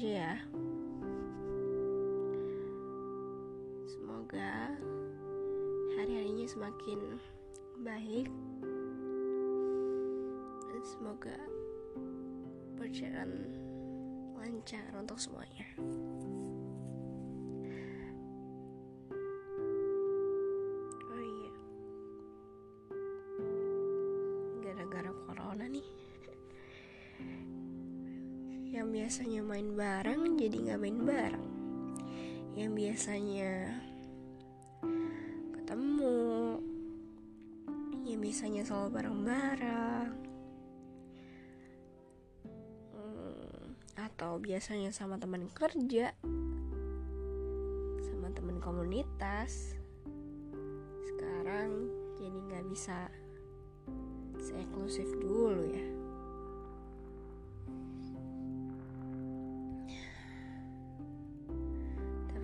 aja ya. Semoga hari-harinya semakin baik. Dan semoga berjalan lancar untuk semuanya biasanya main bareng jadi nggak main bareng. Yang biasanya ketemu yang biasanya selalu bareng-bareng. Hmm, atau biasanya sama teman kerja sama teman komunitas. Sekarang jadi nggak bisa se-eksklusif dulu ya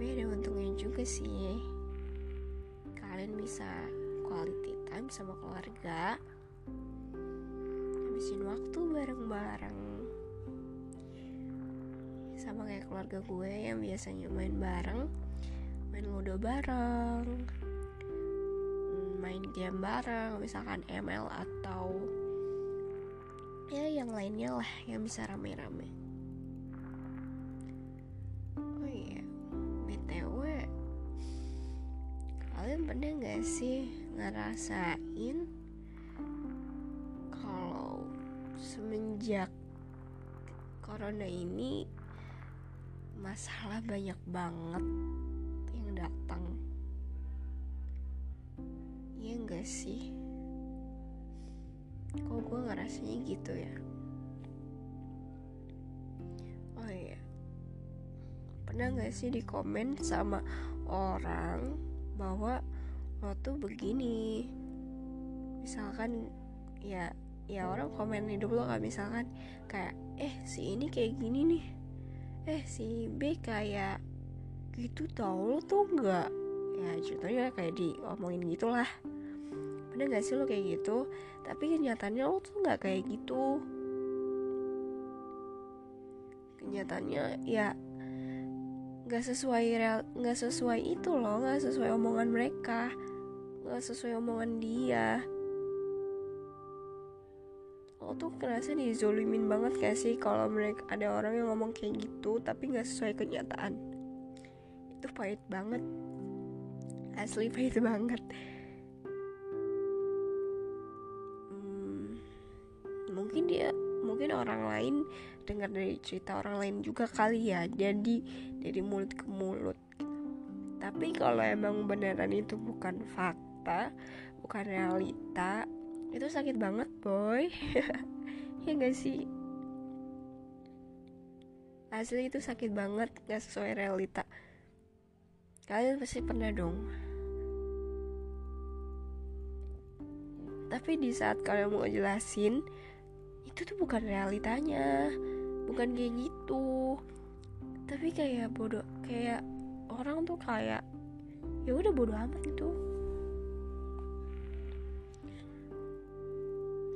tapi ada untungnya juga sih. Kalian bisa quality time sama keluarga. Habisin waktu bareng-bareng. Sama kayak keluarga gue yang biasanya main bareng main ludo bareng main game bareng misalkan ML atau ya yang lainnya lah yang bisa rame-rame kalian pernah gak sih ngerasain kalau semenjak corona ini masalah banyak banget yang datang? Iya enggak sih? Kok gue ngerasanya gitu ya? Oh iya. Pernah gak sih di komen sama orang Bahwa lo tuh begini. Misalkan Ya ya orang komen hidup lo gak misalkan Kayak eh si ini kayak gini nih. Eh si B kayak gitu tau lo tuh gak ya contohnya kayak diomongin gitulah. Bener gak sih lo kayak gitu? Tapi kenyataannya lo tuh nggak kayak gitu. Kenyataannya ya nggak sesuai real nggak sesuai itu loh nggak sesuai omongan mereka nggak sesuai omongan dia. Lo tuh kerasa dizolimin banget gak sih kalau mereka ada orang yang ngomong kayak gitu tapi nggak sesuai kenyataan? Itu pahit banget. Asli pahit banget orang lain dengar dari cerita orang lain juga kali ya jadi dari mulut ke mulut. Tapi kalau emang beneran itu bukan fakta bukan realita itu sakit banget boy. Ya gak sih? Asli itu sakit banget gak sesuai realita. Kalian pasti pernah dong. Tapi di saat kalian mau jelasin itu tuh bukan realitanya. Bukan kayak gitu. Tapi kayak bodoh kayak orang tuh kayak ya udah bodoh amat gitu.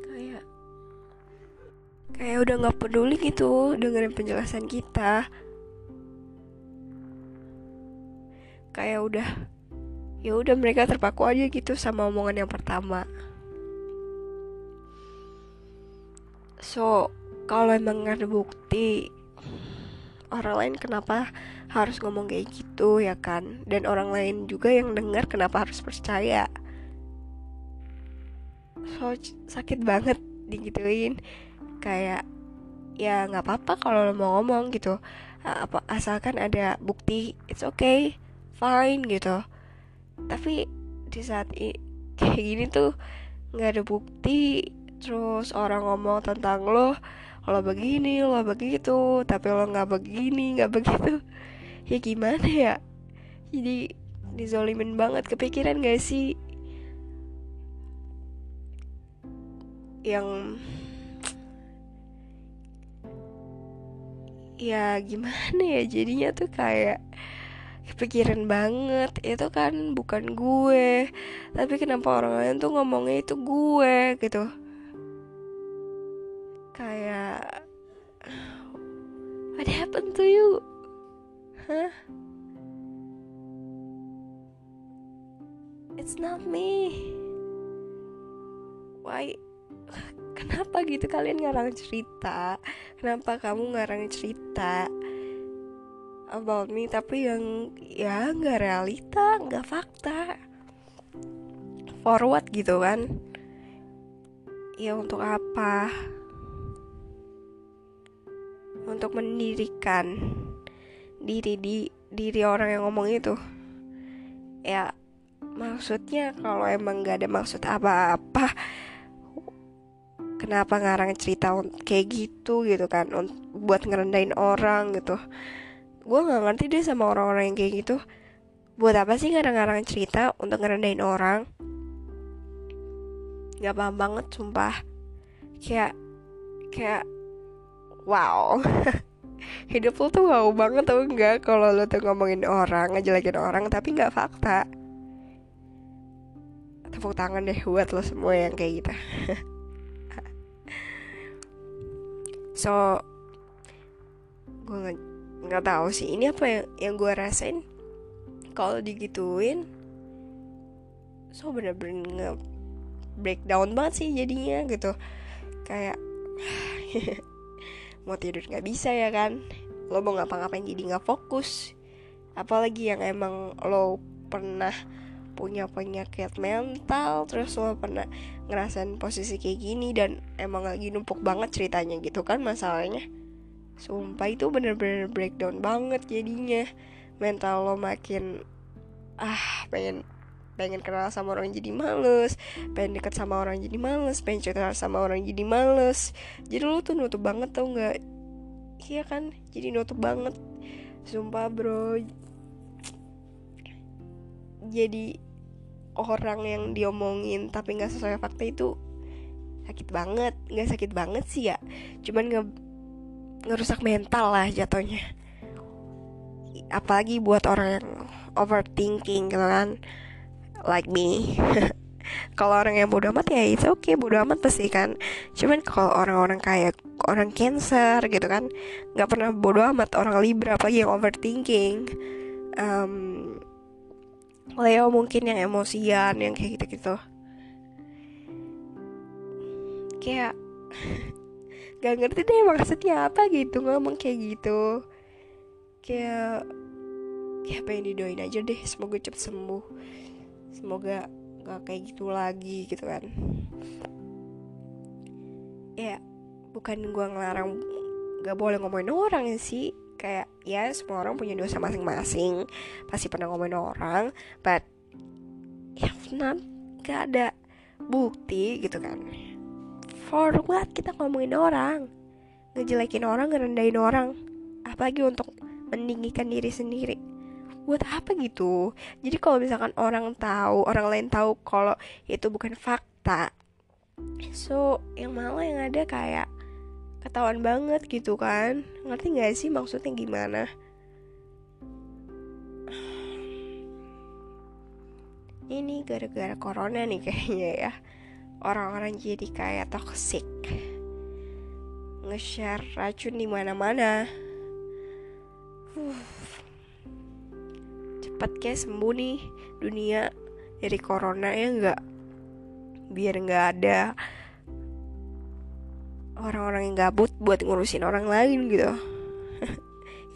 Kayak kayak udah nggak peduli gitu dengerin penjelasan kita. Kayak udah ya udah mereka terpaku aja gitu sama omongan yang pertama so kalau emang ada bukti orang lain kenapa harus ngomong kayak gitu ya kan? Dan orang lain juga yang dengar kenapa harus percaya? So sakit banget digituin. Kayak ya nggak apa-apa kalau lo mau ngomong gitu. Apa asalkan ada bukti it's okay fine gitu. Tapi di saat kayak gini tuh nggak ada bukti terus orang ngomong tentang lo lo begini lo begitu tapi lo nggak begini nggak begitu. Ya gimana ya? Jadi dizolimin banget kepikiran gak sih? Yang ya gimana ya? Jadinya tuh kayak kepikiran banget. Itu kan bukan gue. Tapi kenapa orang lain tuh ngomongnya itu gue gitu kayak what happened to you? Huh it's not me. Why? Kenapa gitu? Kalian ngarang cerita. Kenapa kamu ngarang cerita about me tapi yang ya nggak realita nggak fakta? Forward gitu kan? Ya untuk apa untuk mendirikan diri di diri orang yang ngomong itu. Ya maksudnya kalau emang gak ada maksud apa-apa kenapa ngarang cerita kayak gitu gitu kan buat ngerendahin orang gitu. Gue nggak ngerti deh sama orang-orang yang kayak gitu. Buat apa sih ngarang-ngarang cerita untuk ngerendahin orang? Nggak paham banget sumpah. Kayak kayak wow. Hidup lo tuh wow banget tau enggak kalau lo tuh ngomongin orang ngejelekin orang tapi nggak fakta. Tepuk tangan deh buat lo semua yang kayak gitu. So gue nggak nggak tahu sih. Ini apa yang yang gue rasain? Kalau digituin so bener-bener nge breakdown banget sih jadinya gitu. Kayak mau tidur nggak bisa ya kan? Lo mau ngapa-ngapain jadi nggak fokus. Apalagi yang emang lo pernah punya penyakit mental terus lo pernah ngerasain posisi kayak gini dan emang lagi numpuk banget ceritanya gitu kan masalahnya. Sumpah itu bener-bener breakdown banget jadinya. Mental lo makin ah pengen pengen kenal sama orang jadi males pengen deket sama orang jadi males pengen cerita sama orang jadi males. Jadi lu tuh nutup banget tau nggak? Iya kan? Jadi nutup banget. Sumpah bro. Jadi orang yang diomongin tapi nggak sesuai fakta itu sakit banget. Nggak sakit banget sih ya. Cuman nggak ngerusak mental lah jatuhnya. Apalagi buat orang yang overthinking gitu kan like me. Kalau orang yang bodoh amat ya itu oke okay, bodoh amat pasti kan. Cuman kalau orang-orang kayak orang cancer gitu kan nggak pernah bodoh amat. Orang libra apalagi yang overthinking. Um, Leo mungkin yang emosian yang kayak gitu-gitu. Kayak gak ngerti deh maksudnya apa gitu ngomong kayak gitu. Kayak kayak pengen didoain aja deh semoga cepet sembuh semoga gak kayak gitu lagi gitu kan. Ya bukan gue ngelarang gak boleh ngomongin orang sih. Kayak ya semua orang punya dosa masing-masing. Pasti pernah ngomongin orang but ya not gak ada bukti gitu kan. For what kita ngomongin orang? Ngejelekin orang ngerendahin orang. Apalagi untuk meninggikan diri sendiri buat apa gitu? Jadi kalau misalkan orang tahu orang lain tahu kalau itu bukan fakta so yang malah yang ada kayak ketahuan banget gitu kan. Ngerti gak sih maksudnya gimana? Ini gara-gara corona nih kayaknya ya. Orang-orang jadi kayak toxic. Nge-share racun di mana-mana. Uh cepet kayak sembuh nih. Dunia dari corona ya nggak biar nggak ada orang-orang yang gabut buat ngurusin orang lain gitu.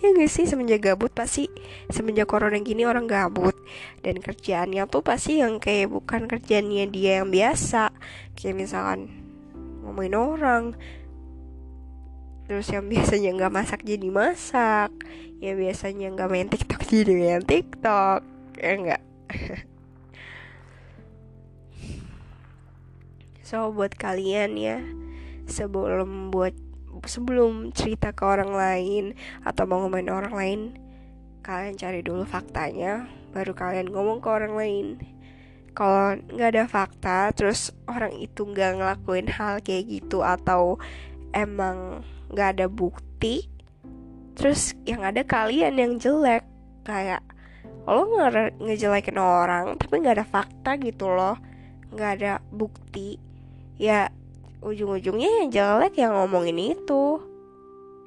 Ya gak sih semenjak gabut pasti semenjak corona gini orang gabut. Dan kerjaannya tuh pasti yang kayak bukan kerjaannya dia yang biasa. Kayak misalkan ngomongin orang terus yang biasanya nggak masak jadi masak ya biasanya nggak main tiktok jadi main tiktok. Ya enggak so buat kalian ya sebelum buat sebelum cerita ke orang lain atau mau ngomongin orang lain kalian cari dulu faktanya baru kalian ngomong ke orang lain. Kalau nggak ada fakta terus orang itu nggak ngelakuin hal kayak gitu atau emang nggak ada bukti terus yang ada kalian yang jelek. Kayak lo nge ngejelekin orang tapi nggak ada fakta gitu loh. Nggak ada bukti. Ya ujung-ujungnya yang jelek yang ngomongin itu.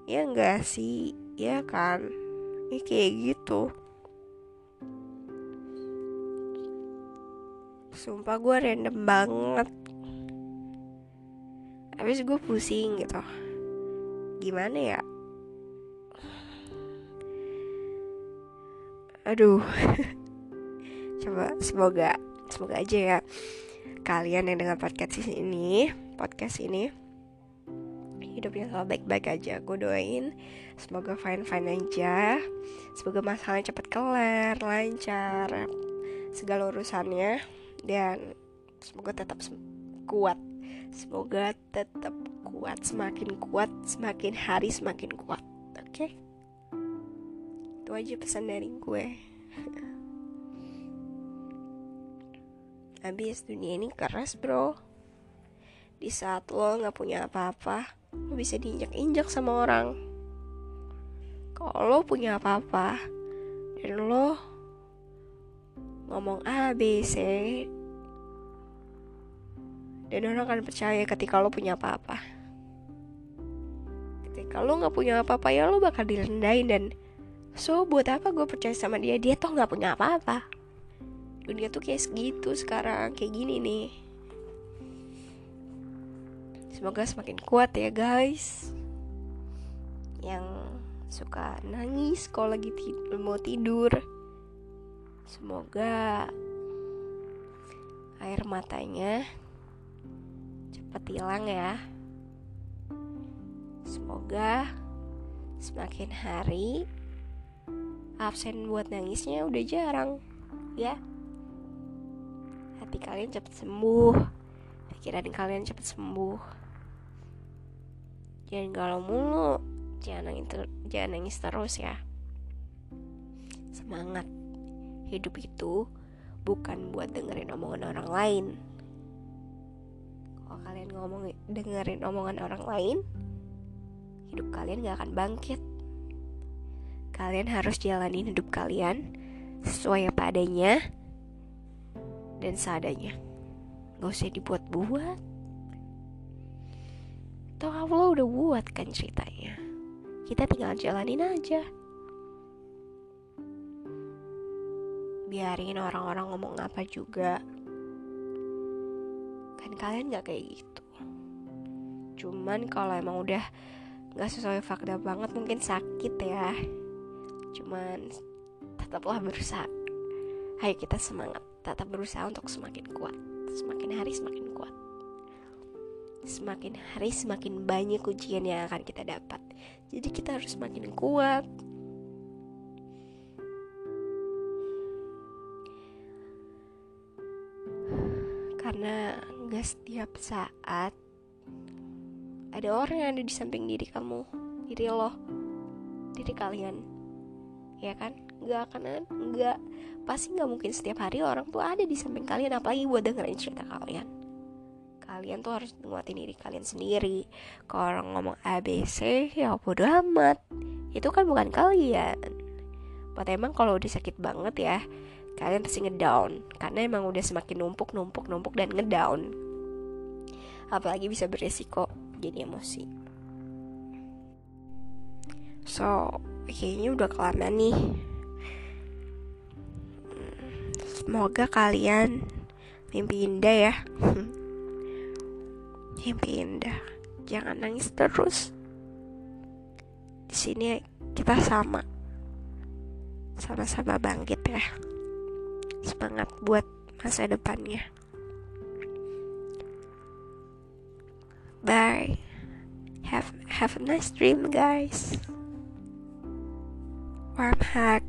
Ya enggak sih? Ya kan? Ini kayak gitu. Sumpah gue random banget. Habis gue pusing gitu. Gimana ya aduh. Coba semoga semoga aja ya kalian yang dengar podcast ini podcast ini hidupnya selalu baik-baik aja. Gue doain semoga fine fine aja semoga masalahnya cepat kelar lancar segala urusannya dan semoga tetap kuat. Semoga tetap kuat semakin kuat semakin hari semakin kuat oke? okay? Itu aja pesan dari gue. Habis dunia ini keras bro. Di saat lo nggak punya apa-apa lo bisa diinjak-injak sama orang. Kalau lo punya apa-apa dan lo ngomong A B C dan orang akan percaya ketika lo punya apa-apa. Ketika lo nggak punya apa-apa ya lo bakal direndahin dan so buat apa gue percaya sama dia? Dia tuh nggak punya apa-apa. Dunia tuh kayak segitu sekarang kayak gini nih. Semoga semakin kuat ya guys. Yang suka nangis kalau lagi tidur, mau tidur. Semoga air matanya cepat hilang ya. Semoga semakin hari absen buat nangisnya udah jarang. Ya. Hati kalian cepat sembuh. Pikiran kalian cepat sembuh. Jangan galau mulu. Jangan nangis jangan nangis terus ya. Semangat. Hidup itu bukan buat dengerin omongan orang lain. Kalau kalian ngomong dengerin omongan orang lain hidup kalian gak akan bangkit kalian harus jalanin hidup kalian sesuai apa adanya dan seadanya. Gak usah dibuat-buat. Toh Allah udah buat kan ceritanya. Kita tinggal jalanin aja. Biarin orang-orang ngomong apa juga. Kan kalian gak kayak gitu. Cuman kalau emang udah gak sesuai fakta banget mungkin sakit ya Cuman tetaplah berusaha. Ayo kita semangat. Tetap berusaha untuk semakin kuat. Semakin hari semakin kuat. Semakin hari semakin banyak ujian yang akan kita dapat. Jadi kita harus semakin kuat. Karena gak setiap saat ada orang yang ada di samping diri kamu diri lo diri kalian ya kan? Nggak akan nggak pasti nggak mungkin setiap hari orang tuh ada di samping kalian apalagi buat dengerin cerita kalian. Kalian tuh harus nguatin diri kalian sendiri. Kalau orang ngomong ABC ya bodo amat. Itu kan bukan kalian. Buat emang kalau udah sakit banget ya kalian pasti ngedown. Karena emang udah semakin numpuk numpuk numpuk dan ngedown. Apalagi bisa beresiko jadi emosi. So kayaknya udah kelamaan nih Semoga kalian mimpi indah ya. mimpi indah. Jangan nangis terus. Di sini kita sama. Sama-sama bangkit ya. Semangat buat masa depannya. Bye. Have have a nice dream guys. Warm hug.